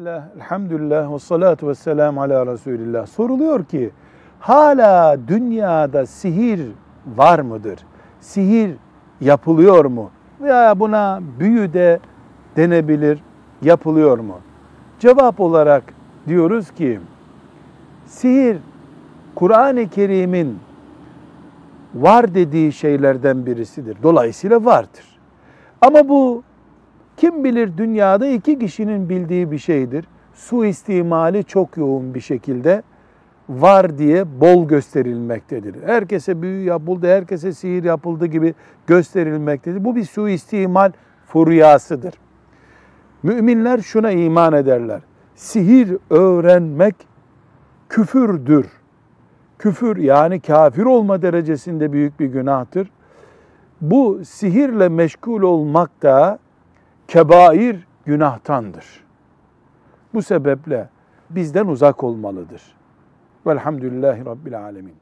Bismillah, elhamdülillah ve salatu ve selamu ala Resulillah. Soruluyor ki hala dünyada sihir var mıdır? Sihir yapılıyor mu? Veya buna büyü de denebilir, yapılıyor mu? Cevap olarak diyoruz ki sihir Kur'an-ı Kerim'in var dediği şeylerden birisidir. Dolayısıyla vardır. Ama bu kim bilir dünyada iki kişinin bildiği bir şeydir. Suistimali çok yoğun bir şekilde var diye bol gösterilmektedir. Herkese büyü yapıldı, herkese sihir yapıldı gibi gösterilmektedir. Bu bir suistimal furyasıdır. Müminler şuna iman ederler. Sihir öğrenmek küfürdür. Küfür yani kafir olma derecesinde büyük bir günahtır. Bu sihirle meşgul olmak da kebair günahtandır. Bu sebeple bizden uzak olmalıdır. Velhamdülillahi Rabbil Alemin.